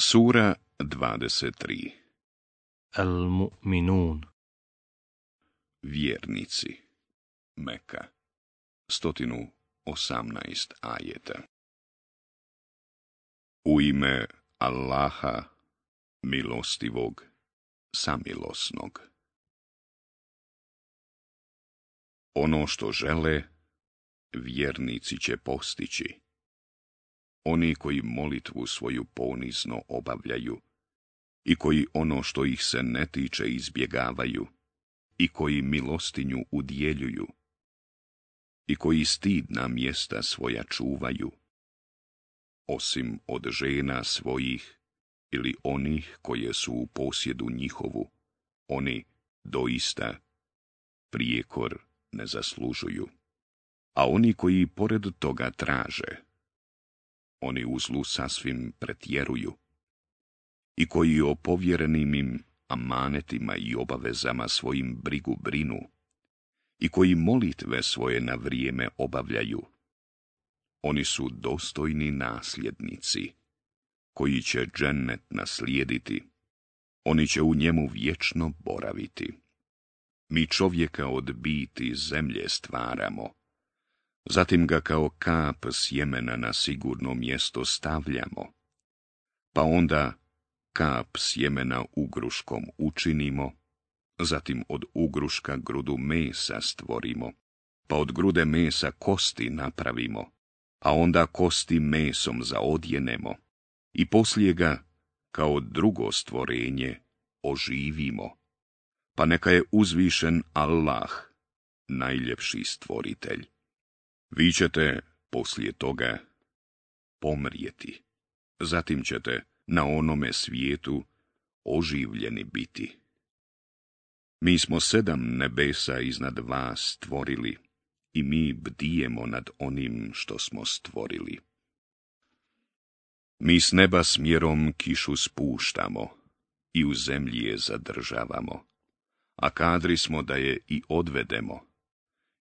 Sura 23 Al-Mu'minun Vjernici Meka 118 ajeta U ime Allaha milostivog samilosnog Ono što žele vjernici će postići oni koji molitvu svoju ponizno obavljaju i koji ono što ih se ne tiče izbjegavaju i koji milostinju udjeljuju i koji stidna mjesta svoja čuvaju, osim od žena svojih ili onih koje su u posjedu njihovu, oni doista prijekor ne zaslužuju. A oni koji pored toga traže oni u zlu sasvim pretjeruju i koji o povjerenim im amanetima i obavezama svojim brigu brinu i koji molitve svoje na vrijeme obavljaju. Oni su dostojni nasljednici koji će džennet naslijediti. Oni će u njemu vječno boraviti. Mi čovjeka od biti zemlje stvaramo, Zatim ga kao kap sjemena na sigurno mjesto stavljamo, pa onda kap sjemena ugruškom učinimo, zatim od ugruška grudu mesa stvorimo, pa od grude mesa kosti napravimo, a onda kosti mesom zaodjenemo i poslije ga, kao drugo stvorenje, oživimo. Pa neka je uzvišen Allah, najljepši stvoritelj. Vi ćete poslije toga pomrijeti. Zatim ćete na onome svijetu oživljeni biti. Mi smo sedam nebesa iznad vas stvorili i mi bdijemo nad onim što smo stvorili. Mi s neba smjerom kišu spuštamo i u zemlji je zadržavamo, a kadri smo da je i odvedemo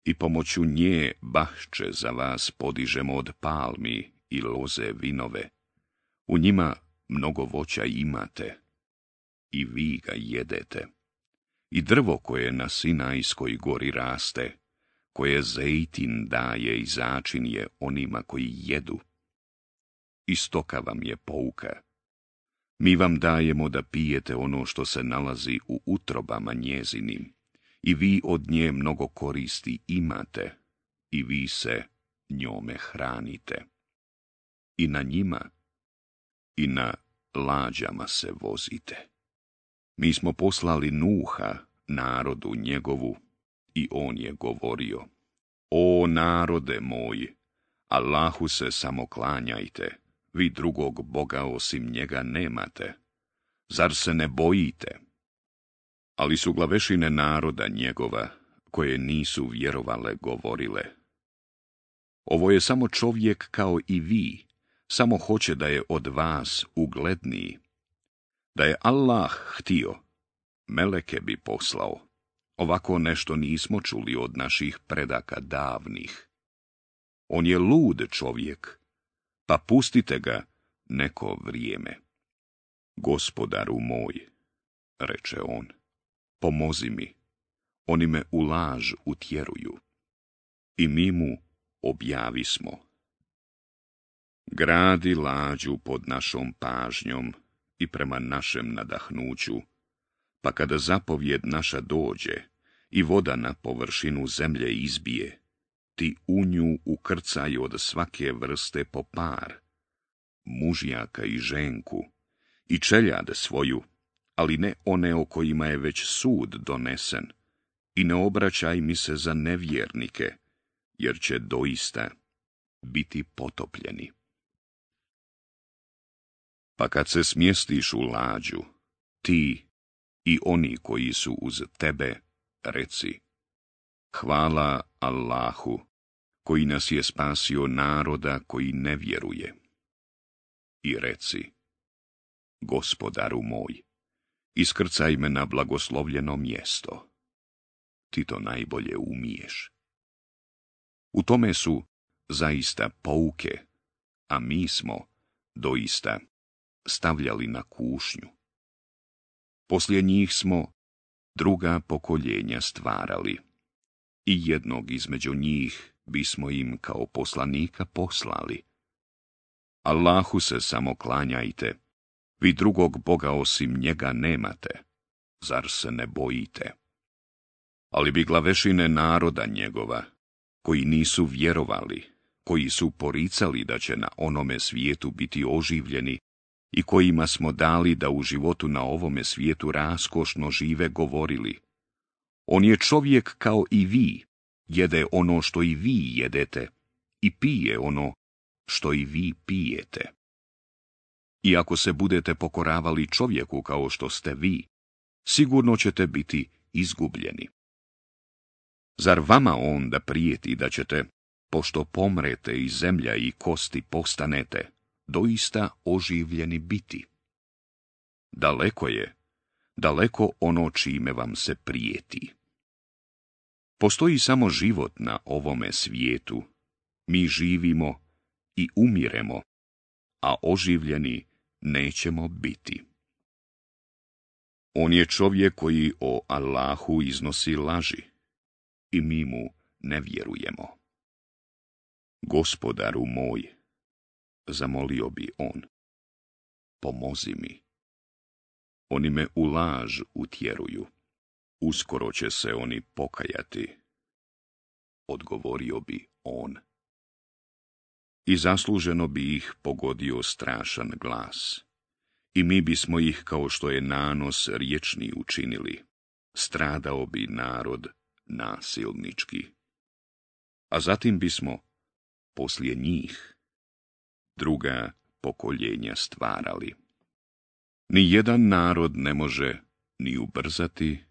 i pomoću nje bahče za vas podižemo od palmi i loze vinove. U njima mnogo voća imate i vi ga jedete. I drvo koje na Sinajskoj gori raste, koje Zejtin daje i začin je onima koji jedu. stoka vam je pouka. Mi vam dajemo da pijete ono što se nalazi u utrobama njezinim i vi od nje mnogo koristi imate i vi se njome hranite. I na njima i na lađama se vozite. Mi smo poslali nuha narodu njegovu i on je govorio. O narode moji, Allahu se samo klanjajte, vi drugog Boga osim njega nemate. Zar se ne bojite? ali su glavešine naroda njegova, koje nisu vjerovale, govorile. Ovo je samo čovjek kao i vi, samo hoće da je od vas ugledniji. Da je Allah htio, meleke bi poslao. Ovako nešto nismo čuli od naših predaka davnih. On je lud čovjek, pa pustite ga neko vrijeme. Gospodaru moj, reče on pomozi mi. Oni me u laž utjeruju. I mi mu objavi Gradi lađu pod našom pažnjom i prema našem nadahnuću, pa kada zapovjed naša dođe i voda na površinu zemlje izbije, ti u nju ukrcaj od svake vrste po par, mužjaka i ženku, i čeljad svoju, ali ne one o kojima je već sud donesen. I ne obraćaj mi se za nevjernike, jer će doista biti potopljeni. Pa kad se smjestiš u lađu, ti i oni koji su uz tebe, reci. Hvala Allahu, koji nas je spasio naroda koji ne vjeruje. I reci, gospodaru moj, iskrcaj me na blagoslovljeno mjesto. Ti to najbolje umiješ. U tome su zaista pouke, a mi smo, doista, stavljali na kušnju. Poslije njih smo druga pokoljenja stvarali. I jednog između njih bismo im kao poslanika poslali. Allahu se samo klanjajte vi drugog Boga osim njega nemate, zar se ne bojite? Ali bi glavešine naroda njegova, koji nisu vjerovali, koji su poricali da će na onome svijetu biti oživljeni i kojima smo dali da u životu na ovome svijetu raskošno žive govorili. On je čovjek kao i vi, jede ono što i vi jedete i pije ono što i vi pijete. I ako se budete pokoravali čovjeku kao što ste vi, sigurno ćete biti izgubljeni. Zar vama onda prijeti da ćete, pošto pomrete i zemlja i kosti postanete, doista oživljeni biti? Daleko je, daleko ono čime vam se prijeti. Postoji samo život na ovome svijetu. Mi živimo i umiremo, a oživljeni nećemo biti. On je čovjek koji o Allahu iznosi laži i mi mu ne vjerujemo. Gospodaru moj, zamolio bi on, pomozi mi. Oni me u laž utjeruju, uskoro će se oni pokajati. Odgovorio bi on i zasluženo bi ih pogodio strašan glas. I mi bismo ih, kao što je nanos, riječni učinili. Stradao bi narod nasilnički. A zatim bismo, poslije njih, druga pokoljenja stvarali. Ni jedan narod ne može ni ubrzati,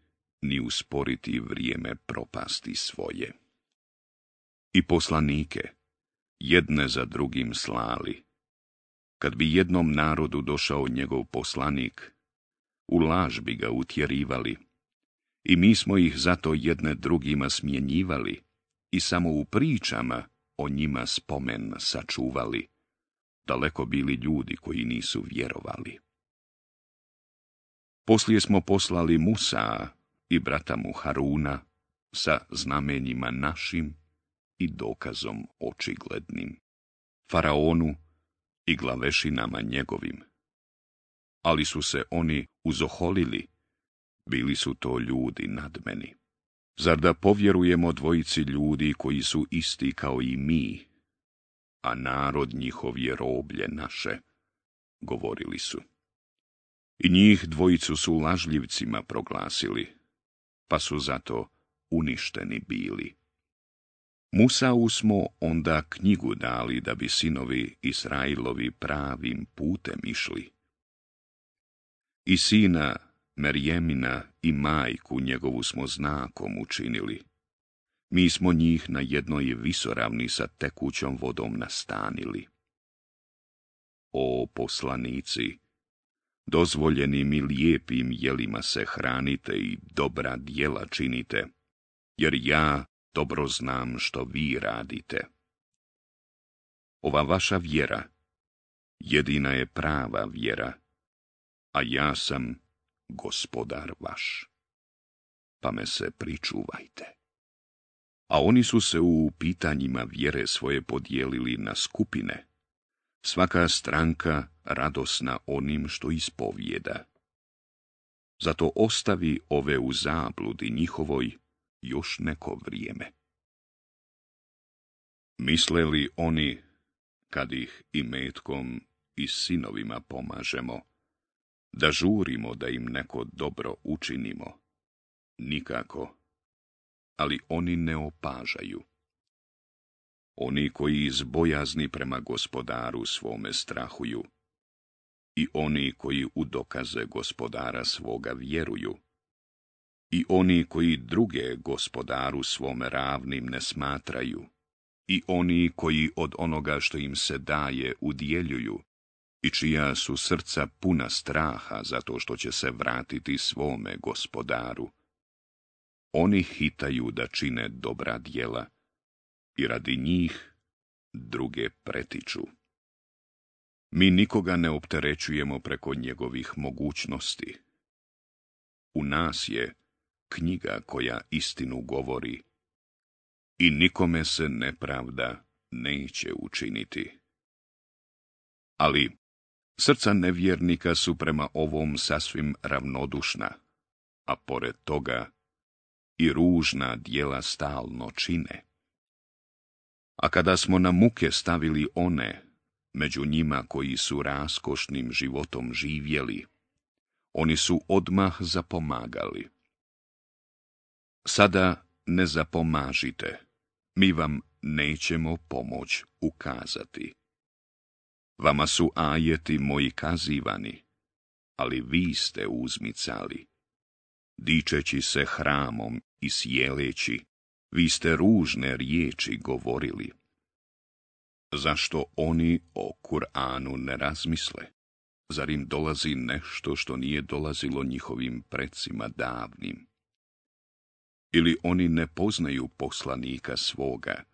ni usporiti vrijeme propasti svoje. I poslanike, jedne za drugim slali. Kad bi jednom narodu došao njegov poslanik, u laž bi ga utjerivali. I mi smo ih zato jedne drugima smjenjivali i samo u pričama o njima spomen sačuvali. Daleko bili ljudi koji nisu vjerovali. Poslije smo poslali Musa i brata mu Haruna sa znamenjima našim i dokazom očiglednim, faraonu i glavešinama njegovim. Ali su se oni uzoholili, bili su to ljudi nad meni. Zar da povjerujemo dvojici ljudi koji su isti kao i mi, a narod njihov je roblje naše, govorili su. I njih dvojicu su lažljivcima proglasili, pa su zato uništeni bili. Musau smo onda knjigu dali da bi sinovi Israilovi pravim putem išli. I sina Merjemina i majku njegovu smo znakom učinili. Mi smo njih na jednoj visoravni sa tekućom vodom nastanili. O poslanici, dozvoljenim i lijepim jelima se hranite i dobra dijela činite, jer ja, dobro znam što vi radite. Ova vaša vjera jedina je prava vjera, a ja sam gospodar vaš. Pa me se pričuvajte. A oni su se u pitanjima vjere svoje podijelili na skupine. Svaka stranka radosna onim što ispovjeda. Zato ostavi ove u zabludi njihovoj još neko vrijeme. Misle li oni, kad ih i metkom i sinovima pomažemo, da žurimo da im neko dobro učinimo? Nikako, ali oni ne opažaju. Oni koji izbojazni prema gospodaru svome strahuju, i oni koji u dokaze gospodara svoga vjeruju, i oni koji druge gospodaru svome ravnim ne smatraju, i oni koji od onoga što im se daje udjeljuju, i čija su srca puna straha zato što će se vratiti svome gospodaru. Oni hitaju da čine dobra djela i radi njih druge pretiču. Mi nikoga ne opterećujemo preko njegovih mogućnosti. U nas je knjiga koja istinu govori i nikome se nepravda neće učiniti. Ali srca nevjernika su prema ovom sasvim ravnodušna, a pored toga i ružna dijela stalno čine. A kada smo na muke stavili one, među njima koji su raskošnim životom živjeli, oni su odmah zapomagali. Sada ne zapomažite, mi vam nećemo pomoć ukazati. Vama su ajeti moji kazivani, ali vi ste uzmicali. Dičeći se hramom i sjeleći, vi ste ružne riječi govorili. Zašto oni o Kur'anu ne razmisle? Zar im dolazi nešto što nije dolazilo njihovim precima davnim? ili oni ne poznaju poslanika svoga,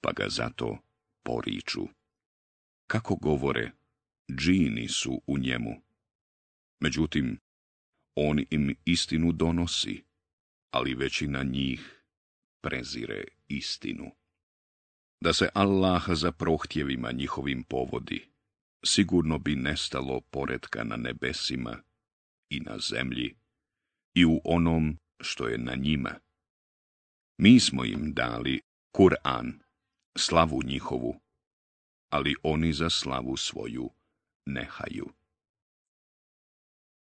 pa ga zato poriču. Kako govore, džini su u njemu. Međutim, on im istinu donosi, ali većina njih prezire istinu. Da se Allah za prohtjevima njihovim povodi, sigurno bi nestalo poretka na nebesima i na zemlji i u onom što je na njima. Mi smo im dali Kur'an, slavu njihovu, ali oni za slavu svoju nehaju.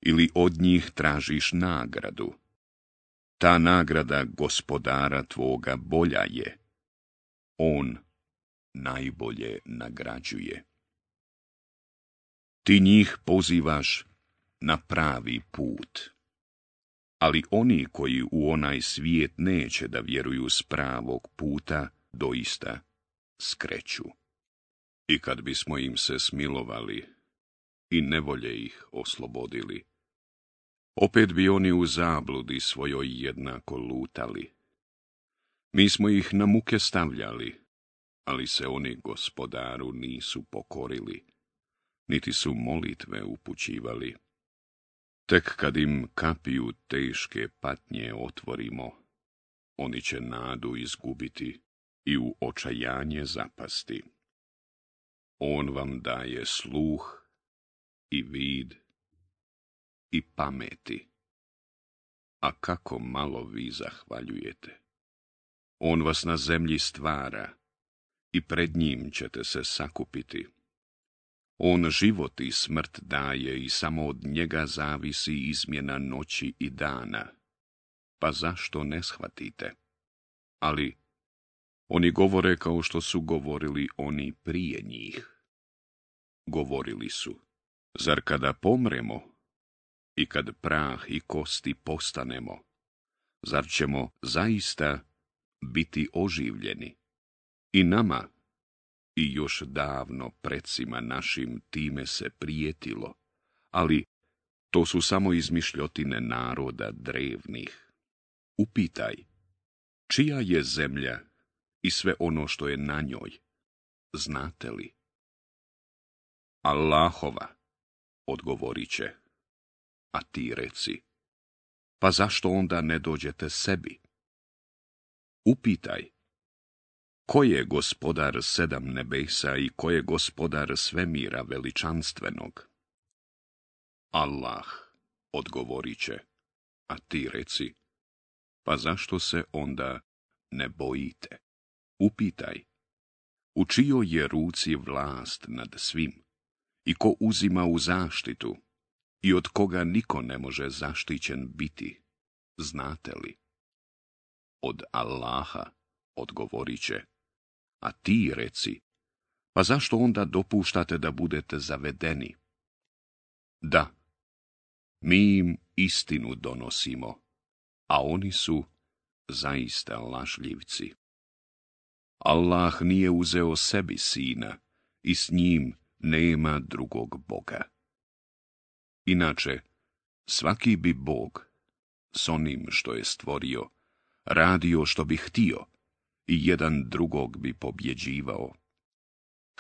Ili od njih tražiš nagradu. Ta nagrada gospodara tvoga bolja je. On najbolje nagrađuje. Ti njih pozivaš na pravi put ali oni koji u onaj svijet neće da vjeruju s pravog puta, doista skreću. I kad bismo im se smilovali i nevolje ih oslobodili, opet bi oni u zabludi svojoj jednako lutali. Mi smo ih na muke stavljali, ali se oni gospodaru nisu pokorili, niti su molitve upućivali. Tek kad im kapiju teške patnje otvorimo, oni će nadu izgubiti i u očajanje zapasti. On vam daje sluh i vid i pameti. A kako malo vi zahvaljujete. On vas na zemlji stvara i pred njim ćete se sakupiti. On život i smrt daje i samo od njega zavisi izmjena noći i dana. Pa zašto ne shvatite? Ali oni govore kao što su govorili oni prije njih. Govorili su, zar kada pomremo i kad prah i kosti postanemo, zar ćemo zaista biti oživljeni? I nama i još davno precima našim time se prijetilo, ali to su samo izmišljotine naroda drevnih. Upitaj, čija je zemlja i sve ono što je na njoj, znate li? Allahova, odgovorit će, a ti reci, pa zašto onda ne dođete sebi? Upitaj, Ko je gospodar sedam nebesa i ko je gospodar svemira veličanstvenog? Allah, odgovorit će, a ti reci, pa zašto se onda ne bojite? Upitaj, u čijoj je ruci vlast nad svim i ko uzima u zaštitu i od koga niko ne može zaštićen biti, znate li? Od Allaha odgovorit će a ti reci, pa zašto onda dopuštate da budete zavedeni? Da, mi im istinu donosimo, a oni su zaista lažljivci. Allah nije uzeo sebi sina i s njim nema drugog boga. Inače, svaki bi bog s onim što je stvorio radio što bi htio, jedan drugog bi pobjeđivao.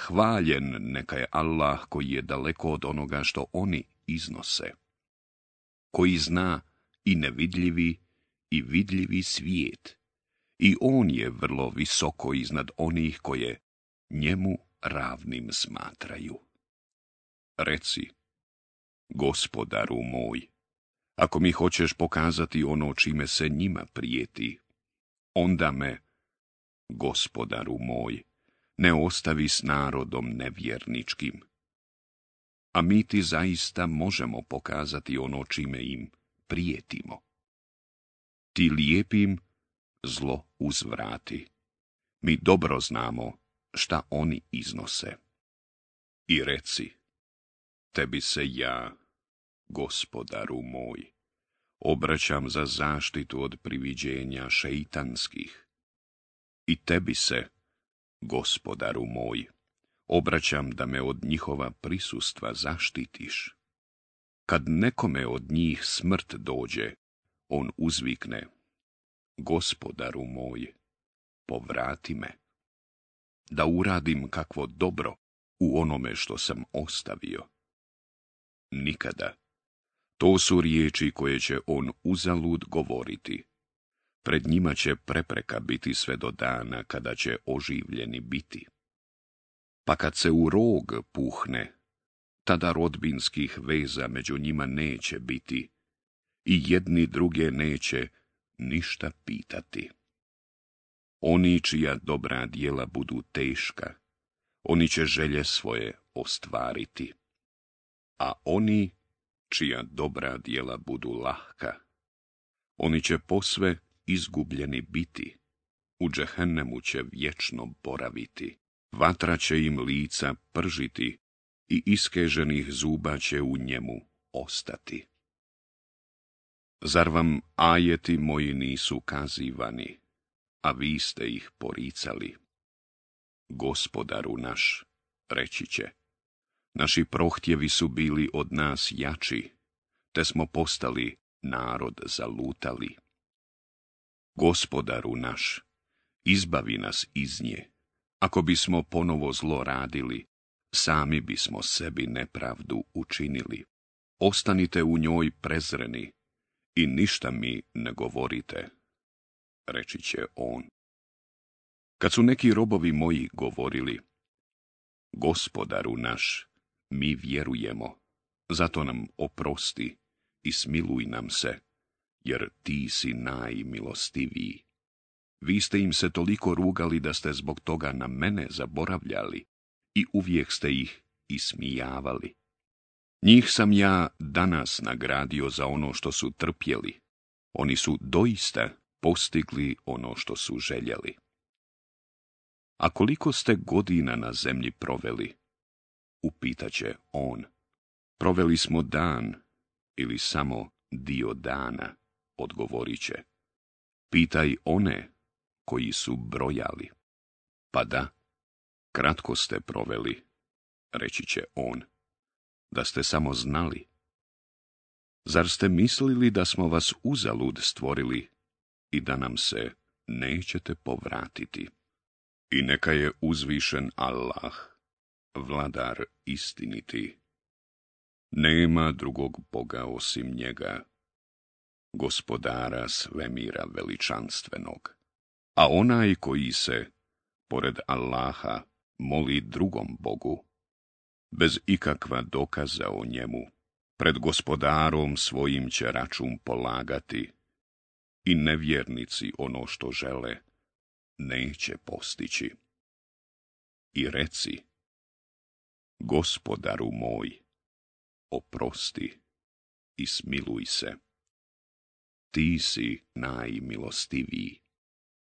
Hvaljen neka je Allah koji je daleko od onoga što oni iznose, koji zna i nevidljivi i vidljivi svijet, i on je vrlo visoko iznad onih koje njemu ravnim smatraju. Reci, gospodaru moj, ako mi hoćeš pokazati ono čime se njima prijeti, onda me gospodaru moj, ne ostavi s narodom nevjerničkim. A mi ti zaista možemo pokazati ono čime im prijetimo. Ti lijepim zlo uzvrati. Mi dobro znamo šta oni iznose. I reci, tebi se ja, gospodaru moj, obraćam za zaštitu od priviđenja šeitanskih i tebi se, gospodaru moj, obraćam da me od njihova prisustva zaštitiš. Kad nekome od njih smrt dođe, on uzvikne, gospodaru moj, povrati me, da uradim kakvo dobro u onome što sam ostavio. Nikada. To su riječi koje će on uzalud govoriti. Pred njima će prepreka biti sve do dana kada će oživljeni biti. Pa kad se u rog puhne, tada rodbinskih veza među njima neće biti i jedni druge neće ništa pitati. Oni čija dobra dijela budu teška, oni će želje svoje ostvariti. A oni čija dobra dijela budu lahka, oni će posve izgubljeni biti, u džehennemu će vječno boraviti. Vatra će im lica pržiti i iskeženih zuba će u njemu ostati. Zar vam ajeti moji nisu kazivani, a vi ste ih poricali? Gospodaru naš, reći će, naši prohtjevi su bili od nas jači, te smo postali narod zalutali. Gospodaru naš, izbavi nas iz nje. Ako bismo ponovo zlo radili, sami bismo sebi nepravdu učinili. Ostanite u njoj prezreni i ništa mi ne govorite, reći će on. Kad su neki robovi moji govorili, gospodaru naš, mi vjerujemo, zato nam oprosti i smiluj nam se, jer ti si najmilostiviji. Vi ste im se toliko rugali da ste zbog toga na mene zaboravljali i uvijek ste ih ismijavali. Njih sam ja danas nagradio za ono što su trpjeli. Oni su doista postigli ono što su željeli. A koliko ste godina na zemlji proveli? Upitaće on. Proveli smo dan ili samo dio dana odgovorit će. Pitaj one koji su brojali. Pa da, kratko ste proveli, reći će on, da ste samo znali. Zar ste mislili da smo vas uzalud stvorili i da nam se nećete povratiti? I neka je uzvišen Allah, vladar istiniti. Nema drugog Boga osim njega gospodara svemira veličanstvenog. A onaj koji se, pored Allaha, moli drugom Bogu, bez ikakva dokaza o njemu, pred gospodarom svojim će račun polagati i nevjernici ono što žele neće postići. I reci, gospodaru moj, oprosti i smiluj se ti si najmilostiviji.